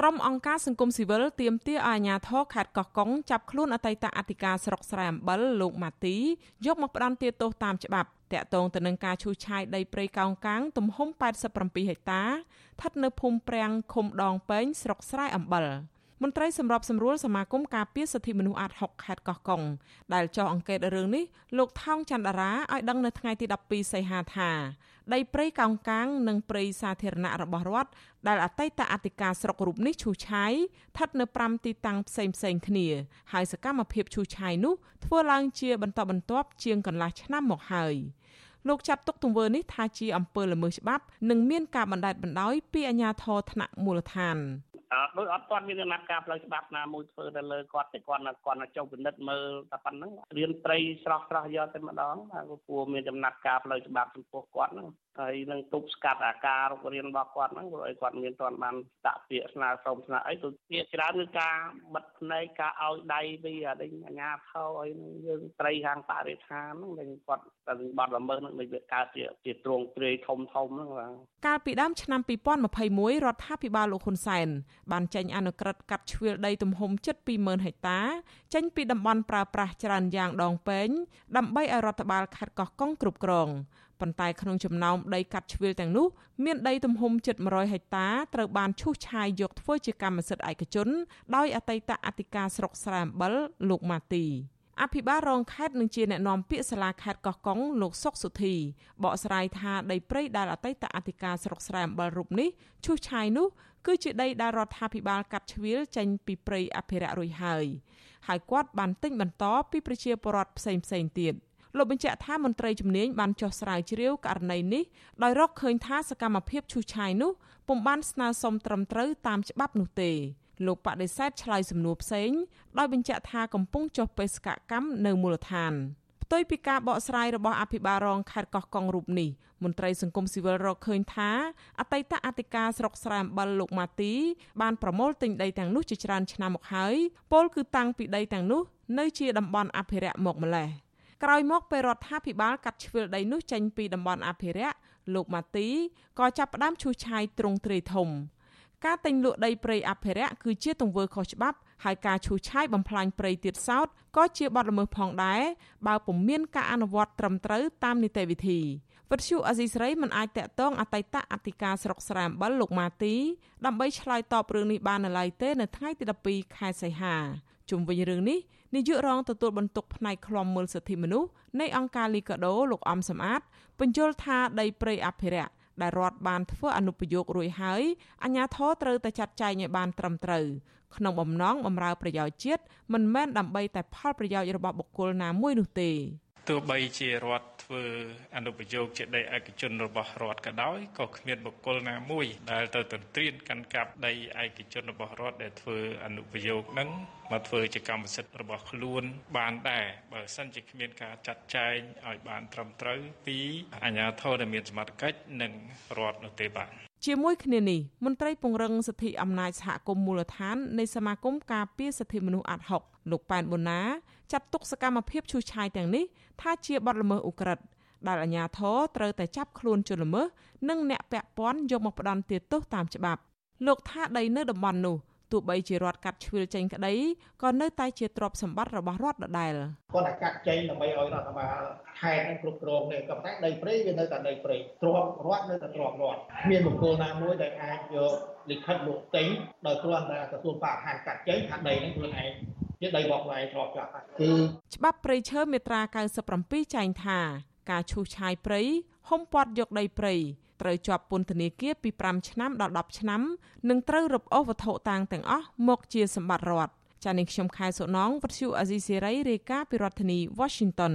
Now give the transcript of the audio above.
ក្រុមអង្គការសង្គមស៊ីវិលទាមទារឲ្យអាជ្ញាធរខេត្តកោះកុងចាប់ខ្លួនអតីតអធិការស្រុកស្រែអំបិលលោកម៉ាទីយកមកផ្ដន្ទាទោសតាមច្បាប់តាក់ទងទៅនឹងការឈូសឆាយដីព្រៃកោងកាងទំហំ87ហិកតាស្ថិតនៅភូមិប្រាំងឃុំដងពេញស្រុកស្រែអំបិល មន្ត្រីសម្របសម្រួលសមាគមការពារសិទ្ធិមនុស្សអាត់6ខេត្តកោះកុងដែលចោះអង្កេតរឿងនេះលោកថោងច័ន្ទរាឲ្យដឹងនៅថ្ងៃទី12សីហាថាដីព្រៃកោងកាងនិងព្រៃសាធារណៈរបស់រដ្ឋដែលអតីតអធិការស្រុករូបនេះឈូសឆាយស្ថិតនៅ5ទីតាំងផ្សេងផ្សេងគ្នា ហើយសកម្មភាពឈូសឆាយនោះធ្វើឡើងជាបន្តបន្ទាប់ជាងកន្លះឆ្នាំមកហើយលោកចាត់ទុកទង្វើនេះថាជាអំពើល្មើសច្បាប់និងមានការបណ្តែតបណ្តោយពីអាជ្ញាធរថ្នាក់មូលដ្ឋាន ដោយអត់ទាន់មានដំណាក់កាលផ្លូវច្បាប់ណាមួយធ្វើទៅលើគាត់តែគាត់គាត់ចុះពិនិត្យមើលតែប៉ុណ្្នឹងរៀនត្រីស្រស់ស្រស់យកតែម្ដងហើយគួរមានដំណាក់កាលផ្លូវច្បាប់ចំពោះគាត់ហ្នឹងហើយនឹងទប់ស្កាត់អាការរុករៀនរបស់គាត់ហ្នឹងព្រោះឲ្យគាត់មានទាន់បានតាក់ពាក្យស្នើសុំស្នើអីទៅជាច្រើនគឺការបិទភ្នែកការឲ្យដៃពីអាដេញអាញាថោឲ្យយើងត្រីខាងបរិស្ថានហ្នឹងដែលគាត់តែបត់ល្មើសហ្នឹងដូចវាកើតជាជាទ្រង់ទ្រាយធំធំហ្នឹងបាទកាលពីដើមឆ្នាំ2021រដ្ឋាភិបាលលោកហ៊ុនសែនបានចេញអនុក្រឹត្យកាត់ជ្រឿលដីទំហំជិត20000ហិកតា ចេញពីតំបន់ប្រើប្រាស់ច្រើនយ៉ាងដងពេញដើម្បីឲ្យរដ្ឋបាលខេត្តកោះកុងគ្រប់គ្រង ប៉ុន្តែក្នុងចំណោមដីកាត់ជ្រឿលទាំងនោះមានដីទំហំជិត100ហិកតាត្រូវបានឈូសឆាយយកធ្វើជាកម្មសិទ្ធិឯកជន ដោយអតីតអធិការស្រុកស្រែអំបិលលោកម៉ាទីអភិបាលរងខេត្តនឹងជាអ្នកណែនាំពាក្យសាលាខេត្តកោះកុងលោកសុកសុធីបកស្រាយថាដីព្រៃដែលអតីតអធិការស្រុកស្រែអំបិលរូបនេះឈូសឆាយនោះគឺជាដីដែលរដ្ឋាភិបាលកាត់ជ្រៀលចេញពីព្រៃអភិរក្សរួចហើយហើយគាត់បានទិញបន្តពីប្រជាពលរដ្ឋផ្សេងផ្សេងទៀត លោកបញ្ជាក់ថាមន្ត្រីជំនាញបានចុះស្រាវជ្រាវករណីនេះដោយរកឃើញថាសកម្មភាពឈូសឆាយនោះពុំបានស្នើសុំត្រឹមត្រូវតាមច្បាប់នោះទេលោកបដិសេធឆ្លើយសំណួរផ្សេងដោយបញ្ជាក់ថាកំពុងចុះបេសកកម្មនៅមូលដ្ឋានផ្ទុយពីការបកស្រាយរបស់អភិបាលរងខេត្តកោះកុងរូបនេះមន្ត្រីសង្គមស៊ីវិលរកឃើញថាអតីតអធិការស្រុកស្រែអំបិលលោកម៉ាទី បានប្រមូលទិញដីទាំងនោះជាច្រើនឆ្នាំមកហើយពលគឺតាំងពីដីទាំងនោះនៅជាតំបន់អភិរក្សមកម្លេះ ក្រោយមកពេលរដ្ឋាភិបាលកាត់ជ្រឿលដីនោះចេញពីតំបន់អភិរក្សលោកម៉ាទីក៏ចាប់ផ្ដើមឈូសឆាយទ្រង់ទ្រាយធំ ការទិញលក់ដីព្រៃអភិរក្សគឺជាទង្វើខុសច្បាប់ហើយការឈូសឆាយបំផ្លាញព្រៃទៀតសោតក៏ជាបទល្មើសផងដែរបើពុំមានការអនុវត្តត្រឹមត្រូវតាមនីតិវិធីវិទ្យុអេស៊ីស្រីមិនអាចតាក់ទងអតីតអធិការស្រុកស្រែអំបិលលោកម៉ាទីដើម្បីឆ្លើយតបរឿងនេះបាននៅឡើយទេនៅថ្ងៃទី12ខែសីហា ជុំវិញរឿងនេះនាយករងទទួលបន្ទុកផ្នែកឃ្លាំមើលសិទ្ធិមនុស្សនៃអង្គការលីកាដូលោកអំសំអាតបញ្យល់ថាដីព្រៃអភិរក្សដែលរដ្ឋបានធ្វើអនុប្រយោគរួចហើយអាជ្ញាធរត្រូវតែចាត់ចែងឲ្យបានត្រឹមត្រូវក្នុងបំណងបម្រើប្រយោជន៍ជាតិមិនមែនដើម្បីតែផលប្រយោជន៍របស់បុគ្គលណាមួយនោះទេ ទោះបីជារដ្ឋធ្វើអនុប្រយោគជាដីឯកជនរបស់រដ្ឋក៏ដោយក៏គ្មានបុគ្គលណាមួយដែលទៅទន្ទ្រានកាន់កាប់ដីឯកជនរបស់រដ្ឋដែលធ្វើអនុប្រយោគនឹងមកធ្វើជាកម្មសិទ្ធិរបស់ខ្លួនបានដែរបើសិនជាគ្មានការចាត់ចែងឲ្យបានត្រឹមត្រូវពីអាជ្ញាធរដែលមានសមត្ថកិច្ចនិងរដ្ឋនោះទេបាទ ជាមួយគ្នានេះមន្ត្រីពង្រឹងសិទ្ធិអំណាចសហគមន៍មូលដ្ឋាននៃសមាគមការពារសិទ្ធិមនុស្សអាត់ហុកលោកប៉ែនបូណាចាត់ទុកសកម្មភាពឈូសឆាយទាំងនេះថាជាបទល្មើសឧក្រិដ្ឋដែលអាជ្ញាធរត្រូវតែចាប់ខ្លួនជនល្មើសនិងអ្នកពាក់ព័ន្ធយកមកផ្ដន្ទាទោសតាមច្បាប់លោកថាដីនៅតំបន់នោះ ទោះបីជារដ្ឋកាត់ជ្រឿលចេញក្តីក៏នៅតែជាទ្រព្យសម្បត្តិរបស់រដ្ឋដដែលគាត់តែកាត់ចេញដើម្បីឲ្យរដ្ឋបាលខេត្តនឹងគ្រប់គ្រងនេះក៏ប៉ុន្តែដីព្រៃវានៅតែដីព្រៃទ្រព្យរដ្ឋនៅតែទ្រព្យរដ្ឋគ្មានបុគ្គលណាមួយដែលអាចយកលិខិតលោកទិញដោយគ្រាន់តែក្រសួងបរិស្ថានកាត់ចេញថាដីនេះខ្លួនឯងជាដីរបស់ខ្លួនឯងធ្លាប់ចាស់គឺច្បាប់ព្រៃឈើមាត្រា97ចែងថា ការឈូសឆាយព្រៃហុំព័ទ្ធយកដីព្រៃ ត្រូវជាប់ពន្ធនាគារពី5ឆ្នាំដល់10ឆ្នាំនិងត្រូវរឹបអូសវត្ថុតាងទាំងអស់មកជាសម្បត្តិរដ្ឋចា៎នាងខ្ញុំខែសុណងវັດឈូអាស៊ីសេរីរាយការណ៍ពីរដ្ឋធានី Washington